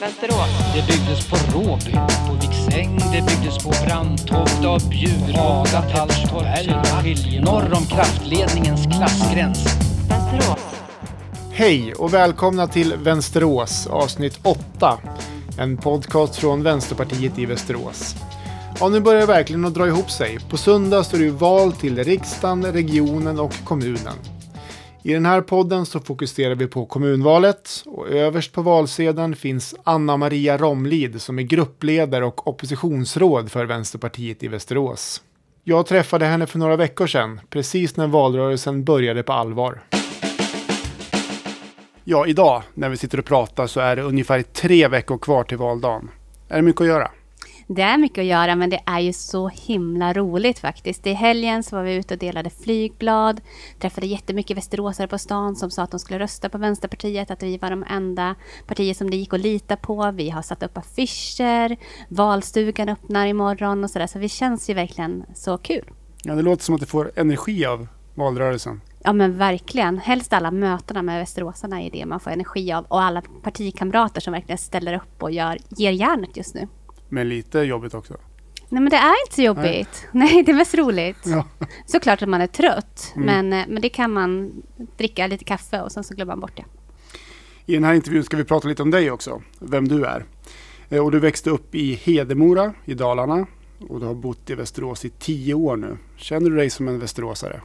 Västerås. Det byggdes på Råby, på Viksäng, det byggdes på Brandtoft, av Bjurhaga, Tällstorp, norr om kraftledningens klassgräns. Västerås. Hej och välkomna till Vänsterås avsnitt 8. En podcast från Vänsterpartiet i Västerås. Ja, nu börjar det verkligen att dra ihop sig. På söndag står det ju val till riksdagen, regionen och kommunen. I den här podden så fokuserar vi på kommunvalet och överst på valsedeln finns Anna Maria Romlid som är gruppledare och oppositionsråd för Vänsterpartiet i Västerås. Jag träffade henne för några veckor sedan, precis när valrörelsen började på allvar. Ja, idag när vi sitter och pratar så är det ungefär tre veckor kvar till valdagen. Är det mycket att göra? Det är mycket att göra, men det är ju så himla roligt faktiskt. I helgen så var vi ute och delade flygblad, träffade jättemycket västeråsare på stan som sa att de skulle rösta på Vänsterpartiet, att vi var de enda partier som det gick att lita på. Vi har satt upp affischer, valstugan öppnar imorgon och sådär, så vi känns ju verkligen så kul. Ja, det låter som att du får energi av valrörelsen. Ja men verkligen. Helst alla mötena med västeråsarna är det man får energi av och alla partikamrater som verkligen ställer upp och gör, ger järnet just nu. Men lite jobbigt också. Nej men det är inte så jobbigt. Nej, Nej det är mest roligt. Ja. Såklart att man är trött, Mm. men, eh, men det kan man dricka lite kaffe och sen så glömmer man bort det. I den här intervjun ska vi prata lite om dig också, vem du är. Eh, Och du växte upp i Hedemora i Dalarna och du har bott i Västerås i tio år nu. Känner du dig som en västeråsare?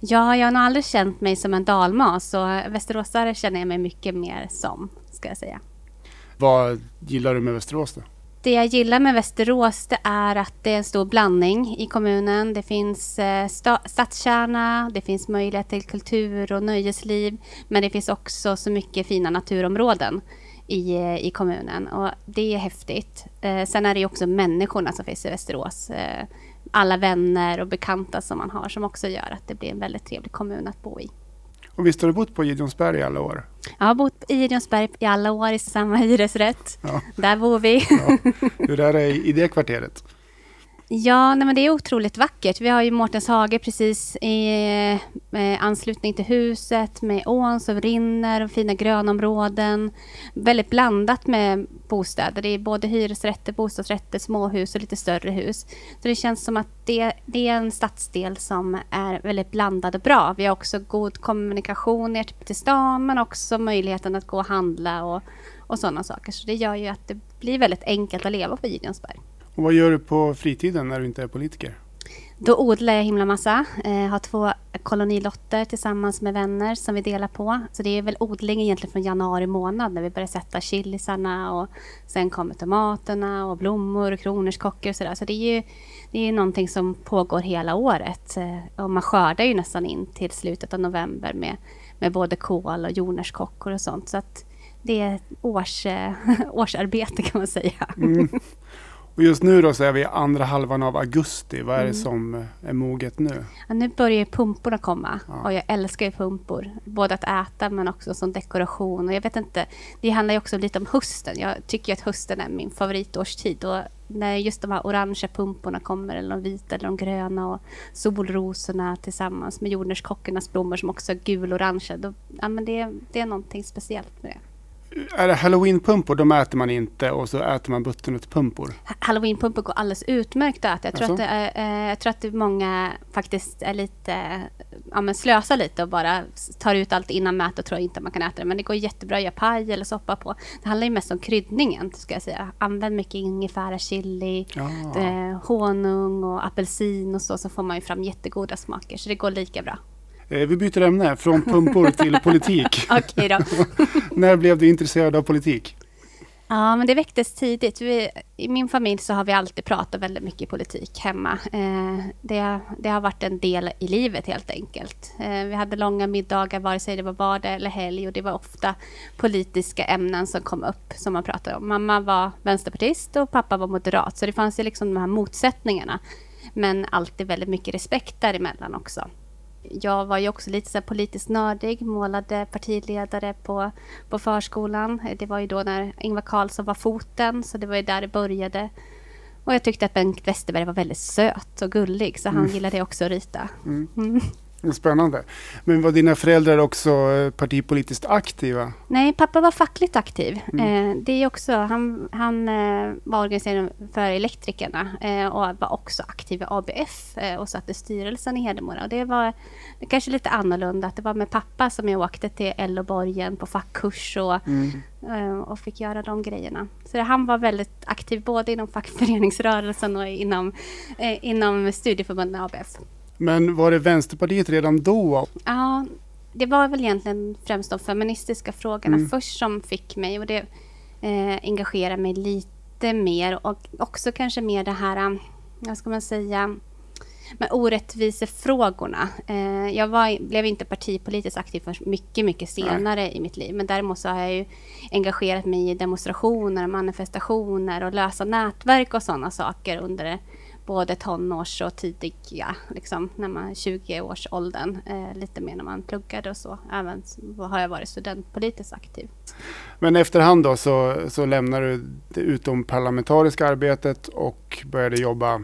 Ja, jag har nog aldrig känt mig som en dalmas, så västeråsare känner jag mig mycket mer som, ska jag säga. Vad gillar du med Västerås då? Det jag gillar med Västerås det är att det är en stor blandning i kommunen. Det finns eh, sta- stadskärna, det finns möjlighet till kultur och nöjesliv. Men det finns också så mycket fina naturområden i, eh, i kommunen och det är häftigt. Eh, sen är det ju också människorna som finns i Västerås. Eh, alla vänner och bekanta som man har som också gör att det blir en väldigt trevlig kommun att bo i. Och visst har du bott på Gideonsberg i alla år? Jag har bott i Gideonsberg i alla år i samma hyresrätt. Ja. Där bor vi. Ja. Hur är det i det kvarteret? Ja, nej, men det är otroligt vackert. Vi har ju Mårtens hage precis i med anslutning till huset med ån som rinner och fina grönområden. Väldigt blandat med bostäder. Det är både hyresrätter, bostadsrätter, småhus och lite större hus. Så det känns som att det, det är en stadsdel som är väldigt blandad och bra. Vi har också god kommunikation ner till- till stan men också möjligheten att gå och handla och, och sådana saker. Så det gör ju att det blir väldigt enkelt att leva på Gideonsberg. Och vad gör du på fritiden när du inte är politiker? Då odlar jag himla massa. Eh, har två kolonilotter tillsammans med vänner som vi delar på. Så det är väl odling egentligen från januari månad när vi börjar sätta chilisarna och sen kommer tomaterna och blommor och kronärtskockor och sådär. Så det är ju det är ju någonting som pågår hela året. Eh, och man skördar ju nästan in till slutet av november med, med både kål och jordnötskockor och sånt. Så att det är ett års, eh, årsarbete kan man säga. Mm. Och just nu då så är vi i andra halvan av augusti. Vad är det Mm. som eh, är moget nu? Ja, nu börjar pumporna komma Ja. och jag älskar ju pumpor. Både att äta men också som dekoration. Och jag vet inte, det handlar ju också lite om hösten. Jag tycker att hösten är min favoritårstid. Och när just de här orangea pumporna kommer, eller de vita eller de gröna och solrosorna tillsammans med jordnötskockornas blommor som också är gul-orangea. Ja, men det, det är någonting speciellt med det. Är det halloweenpumpor, de äter man inte och så äter man butternutpumpor. Ha- Halloweenpumpor går alldeles utmärkt att äta. Jag tror, Jaså? att det är, jag tror att många faktiskt är lite, ja men slösar lite och bara tar ut allt innan mät och tror inte man kan äta det. Men det går jättebra att göra paj eller soppa på. Det handlar ju mest om kryddningen, ska jag säga. Använd mycket ingefära, chili, Ja. eh, honung och apelsin och så, så får man ju fram jättegoda smaker. Så det går lika bra. Eh, Vi byter ämne från pumpor till politik. Okej då. När blev du intresserad av politik? Ja, men det väcktes tidigt. Vi, I min familj så har vi alltid pratat väldigt mycket politik hemma. Eh, det, det har varit en del i livet helt enkelt. Eh, vi hade långa middagar vare sig det var vardag eller helg och det var ofta politiska ämnen som kom upp som man pratade om. Mamma var vänsterpartist och pappa var moderat så det fanns ju liksom de här motsättningarna. Men alltid väldigt mycket respekt däremellan också. Jag var ju också lite så politiskt nördig, målade partiledare på, på förskolan. Det var ju då när Ingvar Carlsson var foten, så det var ju där det började. Och jag tyckte att Bengt Westerberg var väldigt söt och gullig, så han gillade också att rita. Mm. Spännande. Men var dina föräldrar också eh, partipolitiskt aktiva? Nej, pappa var fackligt aktiv. Mm. Eh, det är också, han, han eh, var organiserad för elektrikerna eh, och var också aktiv i ABF och satt i styrelsen i Hedemora. Och det var det kanske lite annorlunda att det var med pappa som jag åkte till Elloborgen på fackkurs och, mm. Och fick göra de grejerna. Så det, han var väldigt aktiv både inom fackföreningsrörelsen och inom, inom studieförbundet ABF. Men var det Vänsterpartiet redan då? Ja, det var väl egentligen främst de feministiska frågorna mm. först som fick mig och det eh, engagerade mig lite mer och också kanske mer det här, vad ska man säga, med orättvisefrågorna. Eh, jag var, blev inte partipolitiskt aktiv förrän mycket, mycket senare Nej. i mitt liv. Men däremot så har jag ju engagerat mig i demonstrationer, manifestationer och lösa nätverk och sådana saker under både tonårs och tidiga, liksom, när man 20-årsåldern, eh, lite mer när man pluggade och så. Även har jag varit studentpolitiskt aktiv. Men efterhand då så, så lämnade du det utomparlamentariska arbetet och började jobba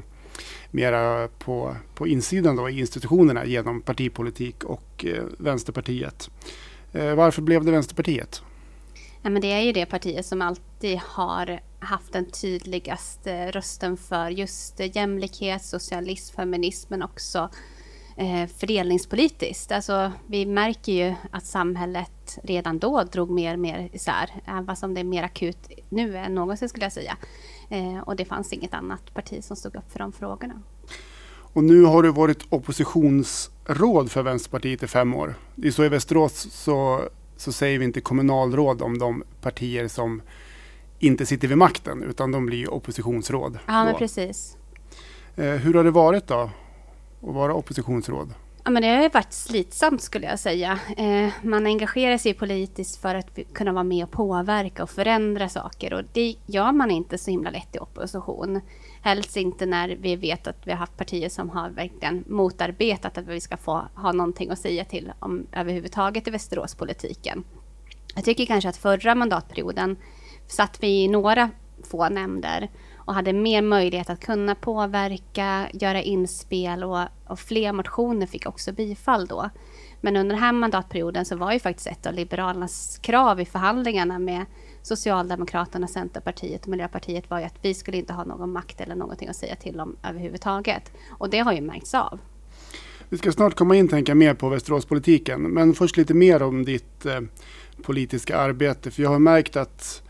mera på, på insidan då, i institutionerna genom partipolitik och eh, Vänsterpartiet. Eh, varför blev det Vänsterpartiet? Ja, men det är ju det partiet som alltid har haft den tydligaste rösten för just jämlikhet, socialism, feminism men också eh, fördelningspolitiskt. Alltså, vi märker ju att samhället redan då drog mer och mer isär, även om det är mer akut nu än någonsin skulle jag säga. Eh, och det fanns inget annat parti som stod upp för de frågorna. Och nu har du varit oppositionsråd för Vänsterpartiet i fem år. Det är så i Västerås så, så säger vi inte kommunalråd om de partier som inte sitter vid makten utan de blir oppositionsråd. Ja, men precis. Eh, hur har det varit då att vara oppositionsråd? Ja, men det har varit slitsamt skulle jag säga. Eh, man engagerar sig politiskt för att kunna vara med och påverka och förändra saker och det gör man inte så himla lätt i opposition. Helst inte när vi vet att vi har haft partier som har verkligen motarbetat att vi ska få ha någonting att säga till om överhuvudtaget i Västeråspolitiken. Jag tycker kanske att förra mandatperioden satt vi i några få nämnder och hade mer möjlighet att kunna påverka, göra inspel och, och fler motioner fick också bifall då. Men under den här mandatperioden så var ju faktiskt ett av Liberalernas krav i förhandlingarna med Socialdemokraterna, Centerpartiet och Miljöpartiet var ju att vi skulle inte ha någon makt eller någonting att säga till om överhuvudtaget. Och det har ju märkts av. Vi ska snart komma in tänka mer på Västeråspolitiken, men först lite mer om ditt eh, politiska arbete. För jag har märkt att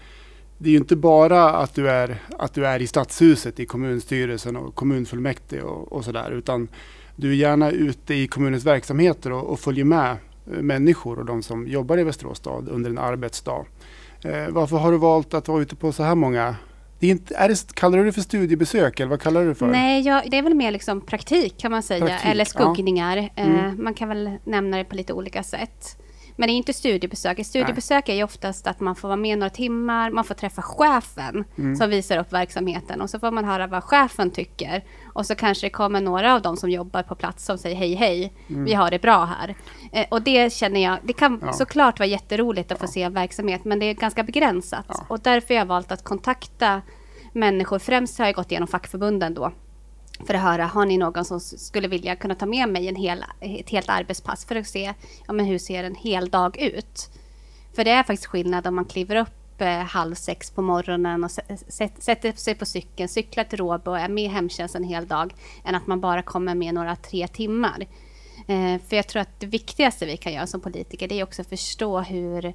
det är ju inte bara att du är, att du är i stadshuset i kommunstyrelsen och kommunfullmäktige och, och sådär, utan du är gärna ute i kommunens verksamheter och, och följer med eh, människor och de som jobbar i Västerås stad under en arbetsdag. Eh, varför har du valt att vara ute på så här många det är inte, är det, kallar du det för studiebesök eller vad kallar du det för? Nej, jag, det är väl mer liksom praktik kan man säga, praktik, eller skuggningar. Ja. Mm. Eh, man kan väl nämna det på lite olika sätt. Men det är inte studiebesök. Studiebesök är ju oftast att man får vara med några timmar, man får träffa chefen mm. som visar upp verksamheten och så får man höra vad chefen tycker. Och så kanske det kommer några av dem som jobbar på plats som säger hej hej, mm. vi har det bra här. Eh, och det känner jag, det kan ja. såklart vara jätteroligt att ja. få se verksamhet men det är ganska begränsat. Ja. Och därför har jag valt att kontakta människor. Främst har jag gått igenom fackförbunden då för att höra, har ni någon som skulle vilja kunna ta med mig en hel, ett helt arbetspass för att se ja, men hur ser en hel dag ut? För det är faktiskt skillnad om man kliver upp eh, halv sex på morgonen och sätter sig på cykeln, cyklar till Råbo och är med i hemtjänsten en hel dag, än att man bara kommer med några tre timmar. Eh, för jag tror att det viktigaste vi kan göra som politiker, det är också att förstå hur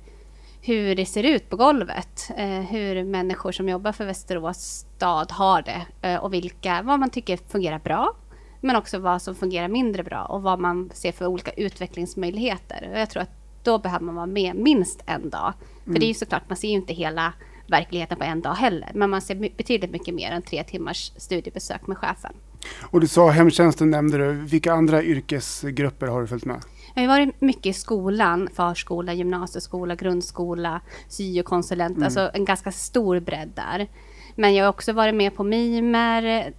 hur det ser ut på golvet. Eh, hur människor som jobbar för Västerås stad har det eh, och vilka, vad man tycker fungerar bra. Men också vad som fungerar mindre bra och vad man ser för olika utvecklingsmöjligheter. Och jag tror att då behöver man vara med minst en dag. För mm. det är ju såklart, man ser ju inte hela verkligheten på en dag heller. Men man ser betydligt mycket mer än tre timmars studiebesök med chefen. Och du sa hemtjänsten nämnde du. Vilka andra yrkesgrupper har du följt med? Jag har varit mycket i skolan, förskola, gymnasieskola, grundskola, syokonsulent, mm. alltså en ganska stor bredd där. Men jag har också varit med på mimer,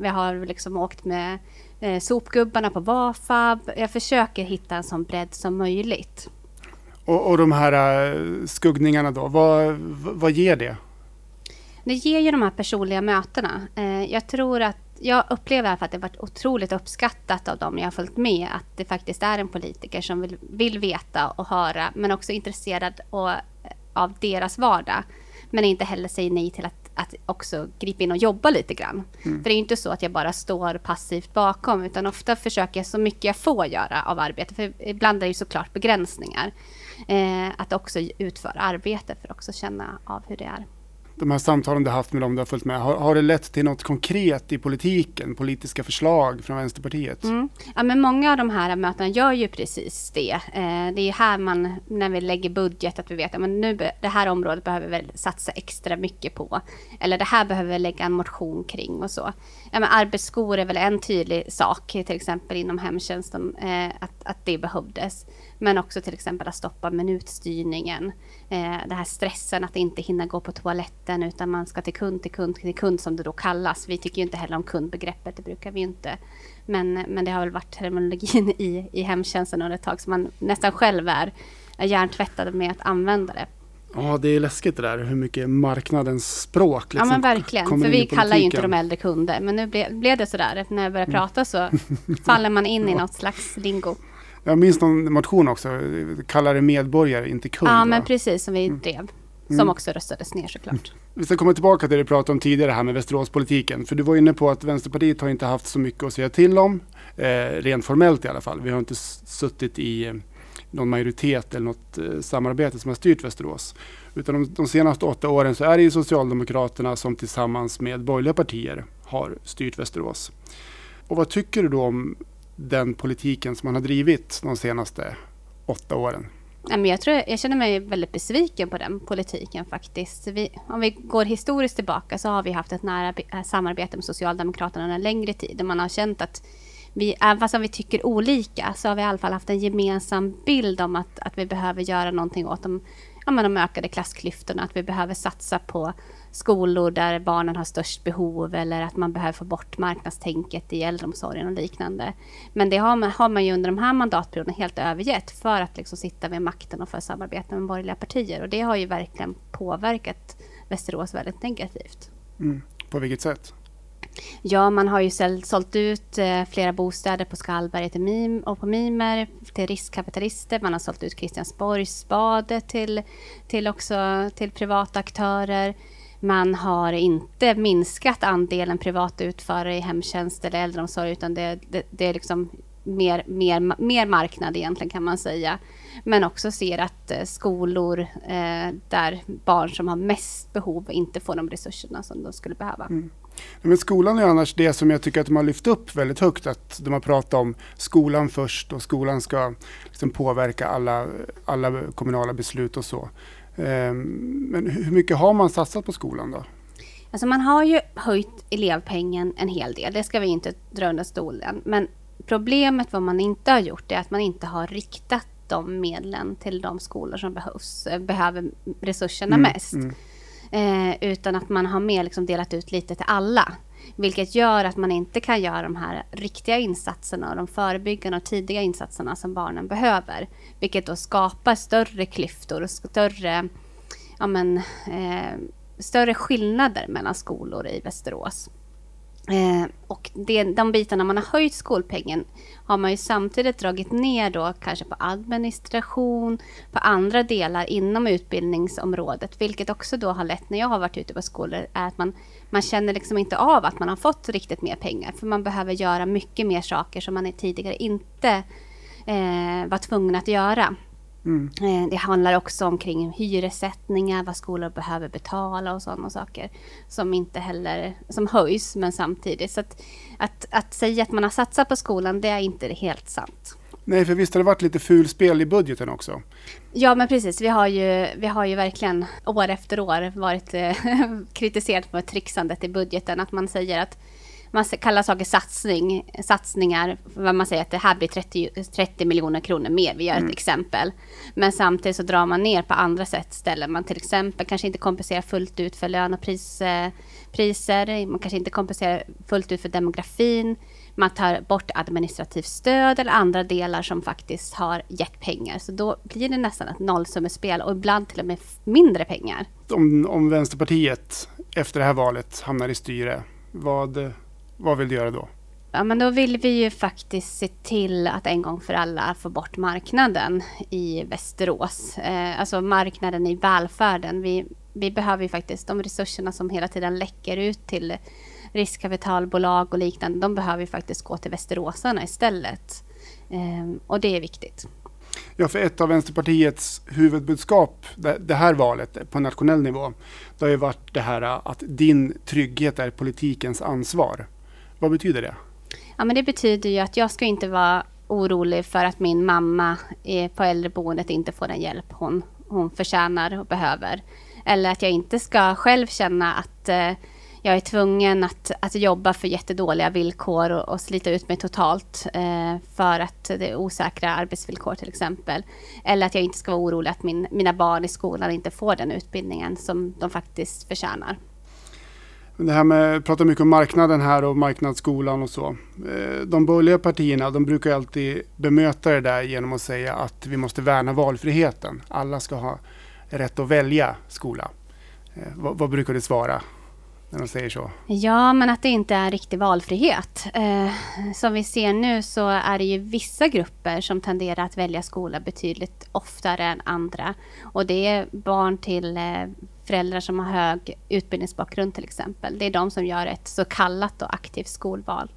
vi har liksom åkt med eh, sopgubbarna på Vafab. Jag försöker hitta en sån bredd som möjligt. Och, och de här uh, skuggningarna då, vad, vad ger det? Det ger ju de här personliga mötena. Eh, jag tror att jag upplever i alla fall att det har varit otroligt uppskattat av dem jag har följt med. Att det faktiskt är en politiker som vill, vill veta och höra, men också intresserad och, av deras vardag. Men inte heller säger nej till att, att också gripa in och jobba lite grann. Mm. För det är inte så att jag bara står passivt bakom, utan ofta försöker jag så mycket jag får göra av arbete. För ibland är det ju såklart begränsningar. Eh, att också utföra arbete för att också känna av hur det är de här samtalen du haft med dem du har följt med, har, har det lett till något konkret i politiken, politiska förslag från Vänsterpartiet? Mm. Ja, men många av de här mötena gör ju precis det. Eh, det är här man, när vi lägger budget, att vi vet att nu, det här området behöver vi satsa extra mycket på. Eller det här behöver vi lägga en motion kring och så. Ja, men arbetsskor är väl en tydlig sak, till exempel inom hemtjänsten, eh, att, att det behövdes. Men också till exempel att stoppa minutstyrningen. Eh, det här stressen att inte hinna gå på toaletten utan man ska till kund, till kund, till kund som det då kallas. Vi tycker ju inte heller om kundbegreppet, det brukar vi inte. Men, men det har väl varit terminologin i, i hemtjänsten under ett tag som man nästan själv är, är hjärntvättad med att använda det. Ja, det är läskigt det där hur mycket marknadens språk liksom Ja, men verkligen. För vi kallar ju inte de äldre kunder. Men nu blev, blev det så där. När jag började mm. prata så faller man in i något slags lingo. Jag minns någon motion också, kalla det medborgare, inte kund. Ja, va? men precis som vi mm. drev. Som mm. också röstades ner såklart. Mm. Vi ska komma tillbaka till det du pratade om tidigare här med Västeråspolitiken. För du var inne på att Vänsterpartiet har inte haft så mycket att säga till om. Eh, rent formellt i alla fall. Vi har inte suttit i eh, någon majoritet eller något eh, samarbete som har styrt Västerås. Utan de, de, senaste åtta åren så är det ju Socialdemokraterna som tillsammans med borgerliga partier har styrt Västerås. Och vad tycker du då om den politiken som man har drivit de senaste åtta åren? Jag, tror, jag känner mig väldigt besviken på den politiken faktiskt. Vi, om vi går historiskt tillbaka så har vi haft ett nära äh, samarbete med Socialdemokraterna under en längre tid. Och man har känt att vi, äh, även fast vi tycker olika, så har vi i alla fall haft en gemensam bild om att, att vi behöver göra någonting åt de, ja, de ökade klassklyftorna. Att vi behöver satsa på skolor där barnen har störst behov eller att man behöver få bort marknadstänket i äldreomsorgen och liknande. Men det har man, har man ju under de här mandatperioderna helt övergett för att liksom sitta vid makten och för samarbete med borgerliga partier. Och det har ju verkligen påverkat Västerås väldigt negativt. Mm. På vilket sätt? Ja, man har ju sålt ut eh, flera bostäder på Skallberget och på Mimer till riskkapitalister. Man har sålt ut Kristiansborgsbadet till, till, också, till privata aktörer. Man har inte minskat andelen privata utförare i hemtjänst eller äldreomsorg utan det, det, det är liksom mer, mer, mer marknad egentligen kan man säga. Men också ser att eh, skolor eh, där barn som har mest behov inte får de resurserna som de skulle behöva. Mm. Men skolan är annars det som jag tycker att de har lyft upp väldigt högt. Att de har pratat om skolan först och skolan ska liksom påverka alla, alla kommunala beslut och så. Ehm, men hur mycket har man satsat på skolan då? Alltså man har ju höjt elevpengen en hel del, det ska vi inte dra under stolen. Men problemet vad man inte har gjort är att man inte har riktat de medlen till de skolor som behövs, eh, behöver resurserna mm, mest. Mm. Eh, utan att man har mer liksom delat ut lite till alla. Vilket gör att man inte kan göra de här riktiga insatserna och de förebyggande och tidiga insatserna som barnen behöver. Vilket då skapar större klyftor och större, ja men, eh, större skillnader mellan skolor i Västerås. Eh, och det, de bitarna man har höjt skolpengen har man ju samtidigt dragit ner då kanske på administration, på andra delar inom utbildningsområdet, vilket också då har lett när jag har varit ute på skolor, är att man, man känner liksom inte av att man har fått riktigt mer pengar, för man behöver göra mycket mer saker som man tidigare inte eh, var tvungen att göra. Mm. Eh, det handlar också om kring hyressättningar, vad skolor behöver betala och sådana saker. Som inte heller, som höjs men samtidigt. Så att, att, att säga att man har satsat på skolan, det är inte helt sant. Nej, för visst har det varit lite fulspel i budgeten också? Ja, men precis. Vi har ju, vi har ju verkligen år efter år varit eh, kritiserat för trixandet i budgeten. Att man säger att man kallar saker satsning, satsningar, vad man säger att det här blir 30, 30 miljoner kronor mer, vi gör mm. ett exempel. Men samtidigt så drar man ner på andra sätt ställer man till exempel kanske inte kompenserar fullt ut för lön och pris, eh, priser, man kanske inte kompenserar fullt ut för demografin, man tar bort administrativt stöd eller andra delar som faktiskt har gett pengar. Så då blir det nästan ett nollsummespel och ibland till och med mindre pengar. Om, om Vänsterpartiet efter det här valet hamnar i styre, vad Vad vill du göra då? Ja, men då vill vi ju faktiskt se till att en gång för alla få bort marknaden i Västerås. Eh, alltså marknaden i välfärden. Vi, vi behöver ju faktiskt de resurserna som hela tiden läcker ut till riskkapitalbolag och liknande. De behöver ju faktiskt gå till Västeråsarna istället. Eh, och det är viktigt. Ja, för ett av Vänsterpartiets huvudbudskap det här valet på nationell nivå, det har ju varit det här att din trygghet är politikens ansvar. Vad betyder det? Ja, men det betyder ju att jag ska inte vara orolig för att min mamma eh, på äldreboendet inte får den hjälp hon, hon förtjänar och behöver. Eller att jag inte ska själv känna att eh, jag är tvungen att, att jobba för jättedåliga villkor och, och slita ut mig totalt eh, för att det är osäkra arbetsvillkor till exempel. Eller att jag inte ska vara orolig att min, mina barn i skolan inte får den utbildningen som de faktiskt förtjänar. Det här med, pratar mycket om marknaden här och marknadsskolan och så. Eh, de borgerliga partierna de brukar alltid bemöta det där genom att säga att vi måste värna valfriheten. Alla ska ha rätt att välja skola. Eh, vad, vad brukar du svara när de säger så? Ja, men att det inte är riktig valfrihet. Eh, som vi ser nu så är det ju vissa grupper som tenderar att välja skola betydligt oftare än andra. Och det är barn till eh, föräldrar som har hög utbildningsbakgrund till exempel. Det är de som gör ett så kallat och aktivt skolval.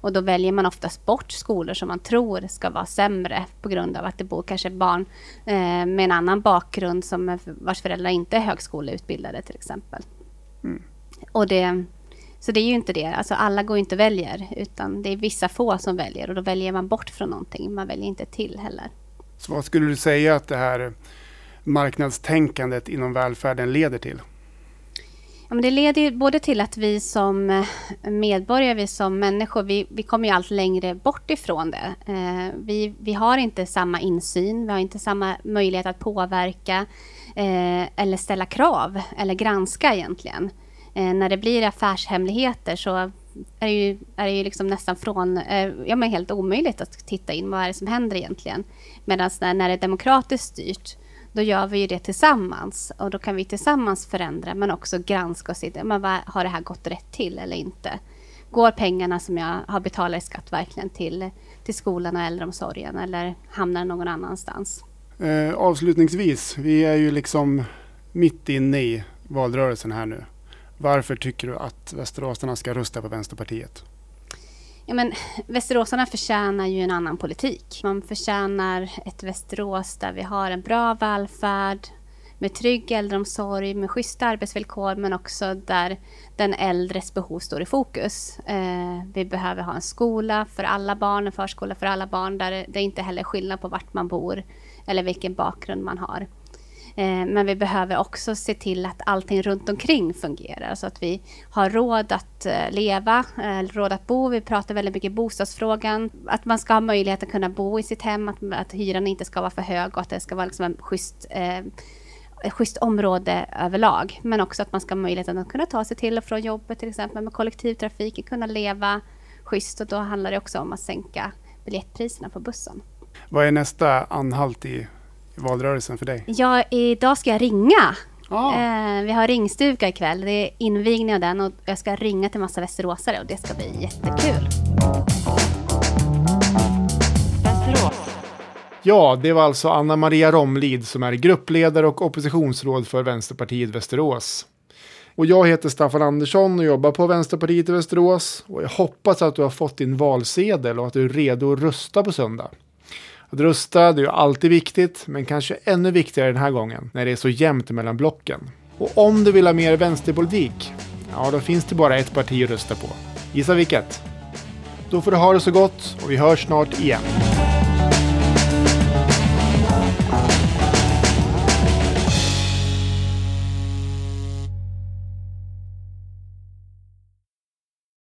Och då väljer man oftast bort skolor som man tror ska vara sämre på grund av att det bor kanske barn eh, med en annan bakgrund som vars föräldrar inte är högskoleutbildade till exempel. Mm. Och det, så det är ju inte det. Alltså alla går inte och väljer, utan det är vissa få som väljer och då väljer man bort från någonting. Man väljer inte till heller. Så vad skulle du säga att det här marknadstänkandet inom välfärden leder till? Ja, men det leder både till att vi som eh, medborgare, vi som människor, vi, vi kommer ju allt längre bort ifrån det. Eh, vi, vi har inte samma insyn, vi har inte samma möjlighet att påverka eh, eller ställa krav eller granska egentligen. Eh, när det blir affärshemligheter så är det ju, är det ju liksom nästan från, eh, ja, men helt omöjligt att titta in vad är det som händer egentligen. Medan när, när det är demokratiskt styrt då gör vi ju det tillsammans och då kan vi tillsammans förändra men också granska och se men vad, har det här gått rätt till eller inte. Går pengarna som jag har betalat i skatt verkligen till, till skolan och äldreomsorgen eller hamnar någon annanstans? Eh, avslutningsvis, vi är ju liksom mitt inne i valrörelsen här nu. Varför tycker du att västeråsarna ska rösta på Vänsterpartiet? Ja, men, västeråsarna förtjänar ju en annan politik. Man förtjänar ett Västerås där vi har en bra välfärd, med trygg äldreomsorg, med schyssta arbetsvillkor men också där den äldres behov står i fokus. Eh, vi behöver ha en skola för alla barn, en förskola för alla barn där det inte heller är skillnad på vart man bor eller vilken bakgrund man har. Eh, men vi behöver också se till att allting runt omkring fungerar så att vi har råd att eh, leva, eh, råd att bo. Vi pratar väldigt mycket bostadsfrågan. Att man ska ha möjlighet att kunna bo i sitt hem, att, att hyran inte ska vara för hög och att det ska vara liksom en schysst eh, ett schysst område överlag. Men också att man ska ha möjligheten att kunna ta sig till och från jobbet till exempel med kollektivtrafiken, kunna leva schysst och då handlar det också om att sänka biljettpriserna på bussen. Vad är nästa anhalt i valrörelsen för dig? Ja, idag ska jag ringa. Ah. Eh, vi har ringstuga ikväll. Det är invigning av den och jag ska ringa till massa västeråsare och det ska bli jättekul. Ja, det var alltså Anna Maria Romlid som är gruppledare och oppositionsråd för Vänsterpartiet Västerås. Och jag heter Staffan Andersson och jobbar på Vänsterpartiet i Västerås. Och jag hoppas att du har fått din valsedel och att du är redo att rösta på söndag. Att rösta det är ju alltid viktigt, men kanske ännu viktigare den här gången när det är så jämnt mellan blocken. Och om du vill ha mer vänsterpolitik, ja då finns det bara ett parti att rösta på. Gissa vilket? Då får du ha det så gott och vi hörs snart igen.